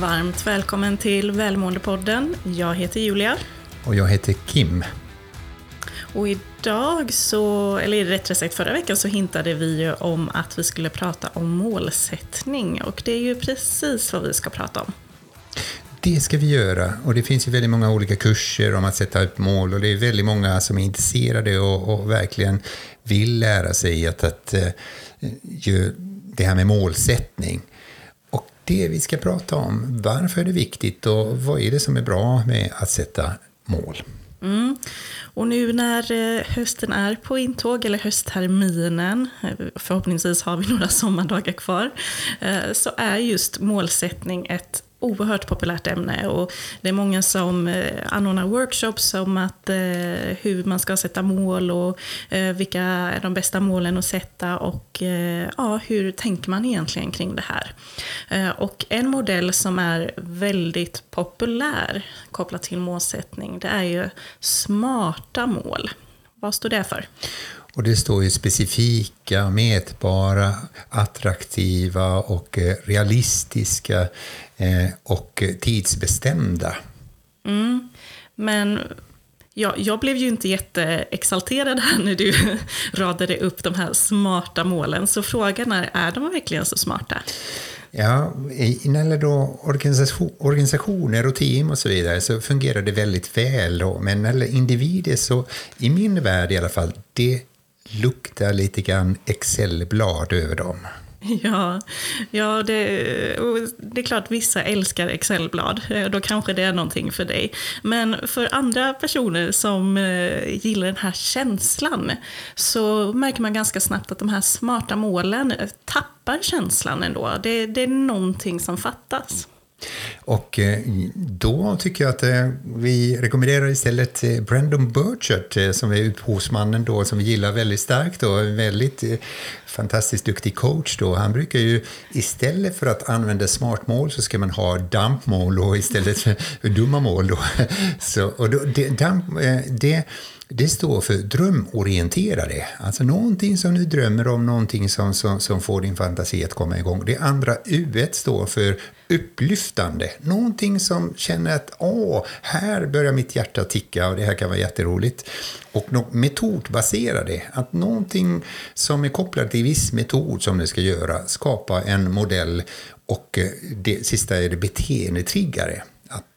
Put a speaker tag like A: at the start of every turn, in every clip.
A: Varmt välkommen till Välmåendepodden. Jag heter Julia.
B: Och jag heter Kim.
A: Och idag så, eller rättare sagt förra veckan så hintade vi ju om att vi skulle prata om målsättning och det är ju precis vad vi ska prata om.
B: Det ska vi göra och det finns ju väldigt många olika kurser om att sätta upp mål och det är väldigt många som är intresserade och, och verkligen vill lära sig att, att uh, det här med målsättning. Det vi ska prata om, varför är det viktigt och vad är det som är bra med att sätta mål?
A: Mm. Och nu när eh, hösten är på intåg, eller höstterminen, eh, förhoppningsvis har vi några sommardagar kvar, eh, så är just målsättning ett oerhört populärt ämne och det är många som eh, anordnar workshops om att, eh, hur man ska sätta mål och eh, vilka är de bästa målen att sätta och eh, ja, hur tänker man egentligen kring det här. Eh, och en modell som är väldigt populär kopplat till målsättning det är ju smarta mål. Vad står det för?
B: Och det står ju specifika, mätbara, attraktiva och eh, realistiska eh, och tidsbestämda.
A: Mm. Men jag, jag blev ju inte jätteexalterad här när du radade upp de här smarta målen. Så frågan är, är de verkligen så smarta?
B: Ja, när det då organisation, organisationer och team och så vidare så fungerar det väldigt väl. Då. Men när det individer så, i min värld i alla fall, det luktar lite grann Excelblad över dem.
A: Ja, ja det, det är klart vissa älskar Excelblad. Eh, då kanske det är någonting för dig. Men för andra personer som eh, gillar den här känslan så märker man ganska snabbt att de här smarta målen eh, tappar känslan ändå. Det, det är någonting som fattas.
B: Och eh, då tycker jag att eh, vi rekommenderar istället eh, Brandon Burchard som är upphovsmannen då, som vi gillar väldigt starkt. Då, en väldigt fantastiskt duktig coach. Då. Han brukar ju istället för att använda smartmål så ska man ha dampmål och istället för dumma mål. Då. Så, och då, det, damp, det det står för drömorienterade. Alltså någonting som du drömmer om, någonting som, som, som får din fantasi att komma igång. Det andra U står för upplyftande. Någonting som känner att åh, här börjar mitt hjärta ticka och det här kan vara jätteroligt. Och något metodbaserade, att någonting som är kopplat till viss metod som du ska göra, skapa en modell och eh, det sista är det beteendetriggare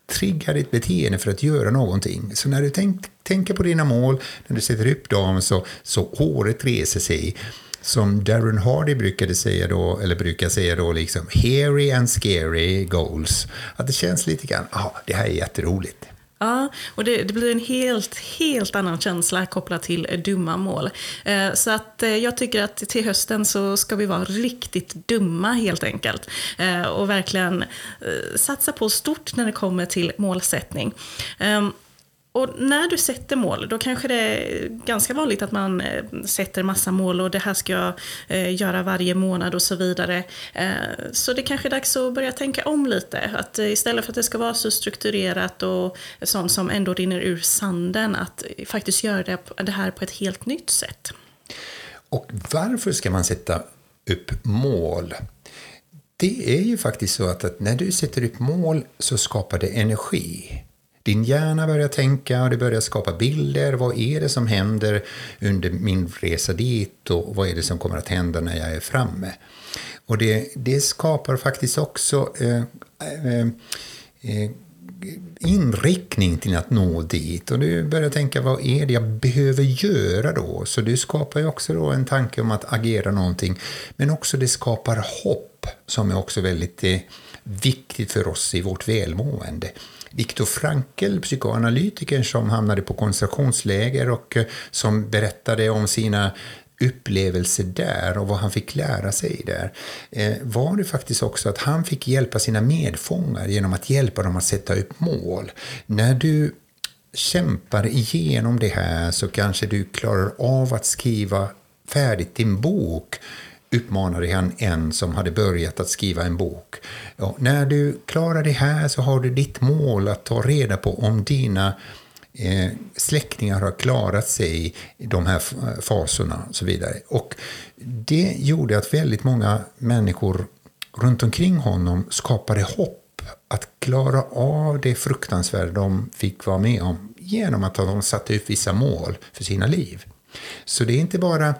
B: trigga ditt beteende för att göra någonting. Så när du tänk, tänker på dina mål, när du sätter upp dem så, så håret reser sig. Som Darren Hardy brukade säga då, eller brukar säga då, liksom hairy and scary goals. Att det känns lite grann, ja, det här är jätteroligt.
A: Ja, och det, det, blir en helt, helt annan känsla kopplat till dumma mål. Eh, så att eh, jag tycker att till hösten så ska vi vara riktigt dumma helt enkelt. Eh, och verkligen eh, satsa på stort när det kommer till målsättning. Ehm, och när du sätter mål, då kanske det är ganska vanligt att man eh, sätter massa mål och det här ska jag eh, göra varje månad och så vidare. Eh, så det kanske är dags att börja tänka om lite. Att istället för att det ska vara så strukturerat och sånt som ändå rinner ur sanden, att faktiskt göra det här på ett helt nytt sätt.
B: Och varför ska man sätta upp mål? Det är ju faktiskt så att, att när du sätter upp mål så skapar det energi. Din hjärna börjar tänka och det börjar skapa bilder. Vad är det som händer under min resa dit och vad är det som kommer att hända när jag är framme? Och det, det skapar faktiskt också eh, eh, eh, inriktning till att nå dit. Och du börjar tänka, vad är det jag behöver göra då? Så du skapar ju också då en tanke om att agera någonting. Men också det skapar hopp, som är också väldigt eh, viktigt för oss i vårt välmående. Viktor Frankl, psykoanalytikern som hamnade på koncentrationsläger och eh, som berättade om sina upplevelser där och vad han fick lära sig där eh, var det faktiskt också att han fick hjälpa sina medfångar genom att hjälpa dem att sätta upp mål. När du kämpar igenom det här så kanske du klarar av att skriva färdigt din bok uppmanade han en som hade börjat att skriva en bok. Ja, när du klarar det här så har du ditt mål att ta reda på om dina eh, släktingar har klarat sig i de här faserna och så vidare. Och det gjorde att väldigt många människor runt omkring honom skapade hopp att klara av det fruktansvärda de fick vara med om genom att de satte upp vissa mål för sina liv. Så det är inte bara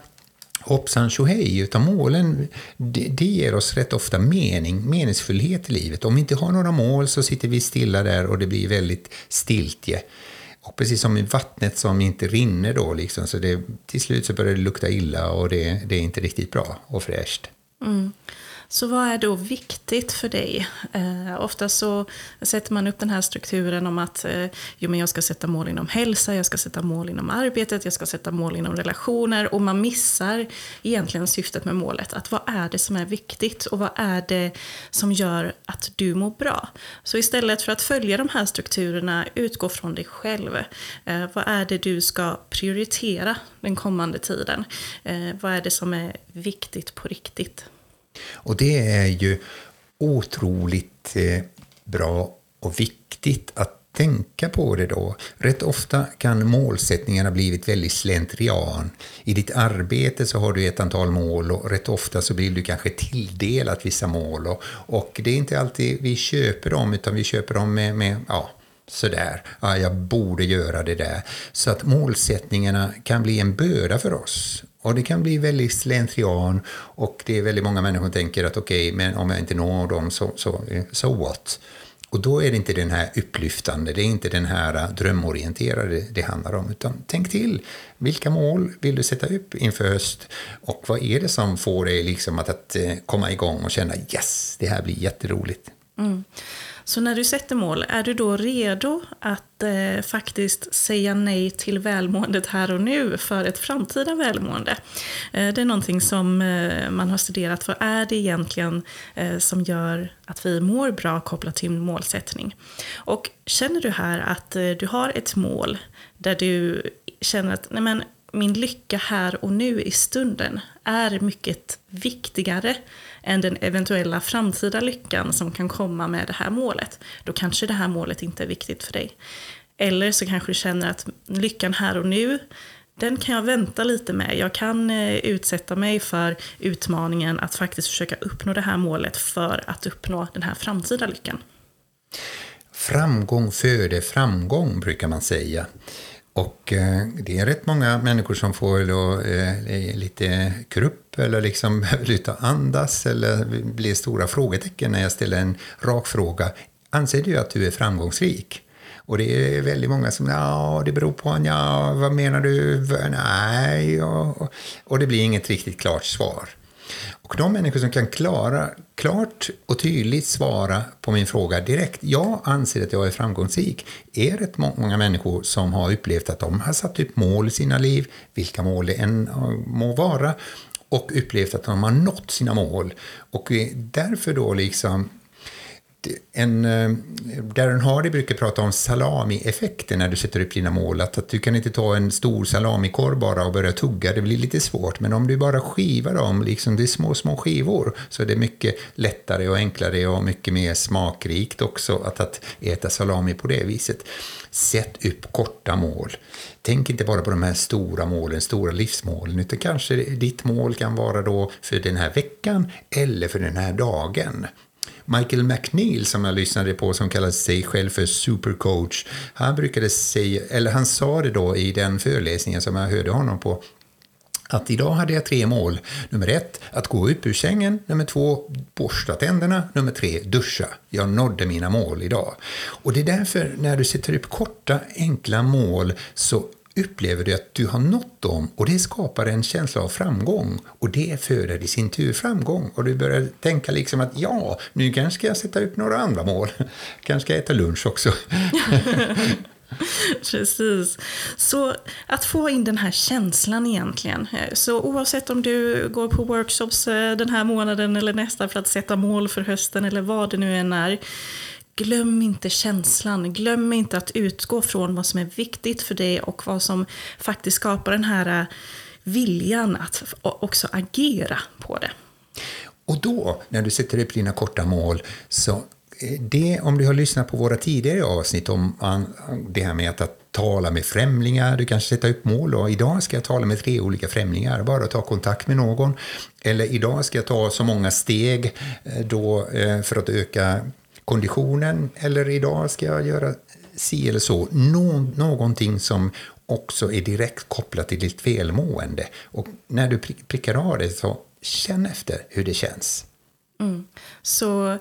B: hoppsan tjohej, utan målen det, det ger oss rätt ofta mening, meningsfullhet i livet. Om vi inte har några mål så sitter vi stilla där och det blir väldigt stiltje. Och precis som i vattnet som inte rinner då, liksom, så det, till slut så börjar det lukta illa och det, det är inte riktigt bra och fräscht.
A: Mm. Så vad är då viktigt för dig? Eh, ofta så sätter man upp den här strukturen om att eh, jo, men jag ska sätta mål inom hälsa, jag ska sätta mål inom arbetet, jag ska sätta mål inom relationer och man missar egentligen syftet med målet. Att vad är det som är viktigt och vad är det som gör att du mår bra? Så istället för att följa de här strukturerna, utgå från dig själv. Eh, vad är det du ska prioritera den kommande tiden? Eh, vad är det som är viktigt på riktigt?
B: Och det är ju otroligt eh, bra och viktigt att tänka på det då. Rätt ofta kan målsättningarna blivit väldigt slentrian. I ditt arbete så har du ett antal mål och rätt ofta så blir du kanske tilldelat vissa mål. Och, och det är inte alltid vi köper dem, utan vi köper dem med, med ja, sådär, ja, jag borde göra det där. Så att målsättningarna kan bli en börda för oss. Och det kan bli väldigt slentrian och det är väldigt många människor som tänker att okej, okay, men om jag inte når dem så, så so what? Och då är det inte den här upplyftande, det är inte den här drömorienterade det handlar om, utan tänk till. Vilka mål vill du sätta upp inför höst? Och vad är det som får dig liksom att, att eh, komma igång och känna yes, det här blir jätteroligt? Mm.
A: Så när du sätter mål, är du då redo att eh, faktiskt säga nej till välmåendet här och nu för ett framtida välmående? Eh, det är någonting som eh, man har studerat. Vad är det egentligen eh, som gör att vi mår bra kopplat till målsättning? Och känner du här att eh, du har ett mål där du känner att nej men, min lycka här och nu i stunden är mycket viktigare än den eventuella framtida lyckan som kan komma med det här målet. Då kanske det här målet inte är viktigt för dig. Eller så kanske du känner att lyckan här och nu, den kan jag vänta lite med. Jag kan eh, utsätta mig för utmaningen att faktiskt försöka uppnå det här målet för att uppnå den här framtida lyckan.
B: Framgång föder framgång brukar man säga. Och eh, det är rätt många människor som får då, eh, lite krupp eller liksom behöver andas eller blir stora frågetecken när jag ställer en rak fråga. Anser du att du är framgångsrik? Och det är väldigt många som, ja, det beror på, ja, vad menar du, nej, och, och det blir inget riktigt klart svar. Och de människor som kan klara, klart och tydligt svara på min fråga direkt, jag anser att jag är framgångsrik, är rätt många människor som har upplevt att de har satt upp mål i sina liv, vilka mål det än må vara, och upplevt att de har nått sina mål. Och eh, därför då liksom en, eh, Darren Hardy brukar prata om salami-effekten när du sätter upp dina mål. Att, att du kan inte ta en stor salamikorv bara och börja tugga, det blir lite svårt. Men om du bara skivar dem, liksom det är små, små skivor, så är det mycket lättare och enklare och mycket mer smakrikt också att, att äta salami på det viset. Sätt upp korta mål. Tänk inte bara på de här stora målen, stora livsmålen, utan kanske ditt mål kan vara då för den här veckan eller för den här dagen. Michael McNeil som jag lyssnade på som kallade sig själv för supercoach. Han brukade säga, eller han sa det då i den föreläsningen som jag hörde honom på att idag hade jag tre mål. Nummer ett, att gå upp ur sängen. Nummer två, borsta tänderna. Nummer tre, duscha. Jag nådde mina mål idag. Och det är därför när du sätter upp korta, enkla mål så upplever du att du har nått dem och det skapar en känsla av framgång och det föder i sin tur framgång och du börjar tänka liksom att ja, nu kanske ska jag sätta upp några andra mål. kanske ska jag äta lunch också.
A: Precis. Så att få in den här känslan egentligen. Eh, så oavsett om du går på workshops eh, den här månaden eller nästa för att sätta mål för hösten eller vad det nu än är glöm inte känslan. Glöm inte att utgå från vad som är viktigt för dig och vad som faktiskt skapar den här eh, viljan att också agera på det.
B: Och då, när du sätter upp dina korta mål, så eh, det, om du har lyssnat på våra tidigare avsnitt om det här med att, tala med främlingar, du kanske sätter upp mål och idag ska jag tala med tre olika främlingar, bara ta kontakt med någon. Eller idag ska jag ta så många steg eh, då, för att öka konditionen eller idag ska jag göra si eller så. Nå någonting som också är direkt kopplat till ditt välmående. Och när du prickar av det så känn efter hur det känns.
A: Mm. Så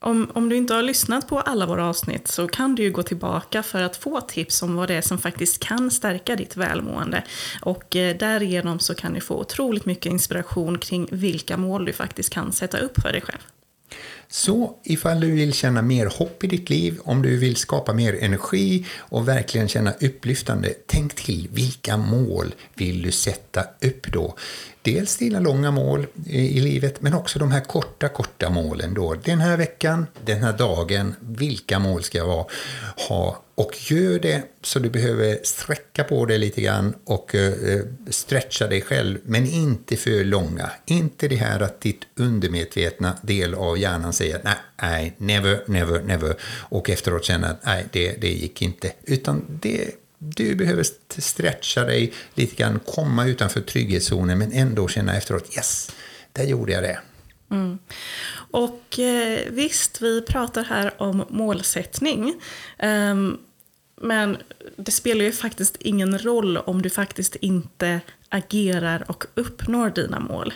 A: om, om du inte har lyssnat på alla våra avsnitt så kan du ju gå tillbaka för att få tips om vad det är som faktiskt kan stärka ditt välmående. Och eh, därigenom så kan du få otroligt mycket inspiration kring vilka mål du faktiskt kan sätta upp för dig själv.
B: Så ifall du vill känna mer hopp i ditt liv, om du vill skapa mer energi och verkligen känna upplyftande, tänk till vilka mål vill du sätta upp då? Dels dina långa mål i livet, men också de här korta, korta målen då. Den här veckan, den här dagen, vilka mål ska jag ha? Och gör det så du behöver sträcka på dig lite grann och eh, stretcha dig själv, men inte för långa. Inte det här att ditt undermedvetna del av hjärnan säger nej, nej, never, never, never och efteråt känner att nej, det, det gick inte. Utan det du behöver stretcha dig lite grann, komma utanför trygghetszonen men ändå känna efteråt, yes, där gjorde jag det.
A: Mm. Och eh, visst, vi pratar här om målsättning. Um, men det spelar ju faktiskt ingen roll om du faktiskt inte agerar och uppnår dina mål.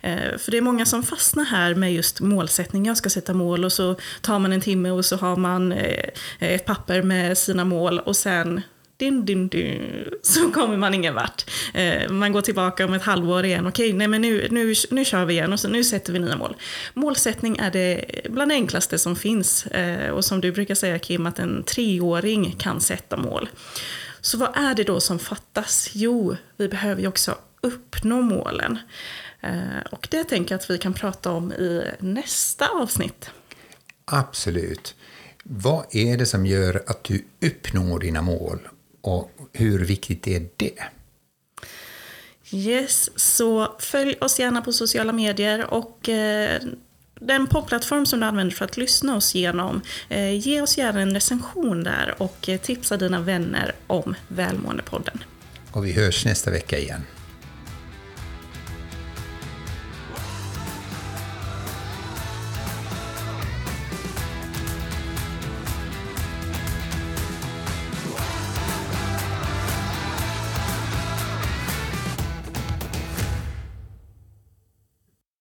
A: Eh, för det är många som fastnar här med just målsättning. Jag ska sätta mål och så tar man en timme och så har man eh, ett papper med sina mål och sen din, din, din, så kommer man ingen vart. Eh, man går tillbaka om ett halvår igen. Okej, nej men nu, nu, nu kör vi igen och så nu sätter vi nya mål. Målsättning är det bland det enklaste som finns. Eh, och som du brukar säga Kim, att en treåring kan sätta mål. Så vad är det då som fattas? Jo, vi behöver ju också uppnå målen. Eh, och det tänker jag att vi kan prata om i nästa avsnitt.
B: Absolut. Vad är det som gör att du uppnår dina mål? Och hur viktigt är det?
A: Yes, så följ oss gärna på sociala medier och eh, den poddplattform som du använder för att lyssna oss igenom, eh, ge oss gärna en recension där och eh, tipsa dina vänner om Välmåendepodden.
B: Och vi hörs nästa vecka igen.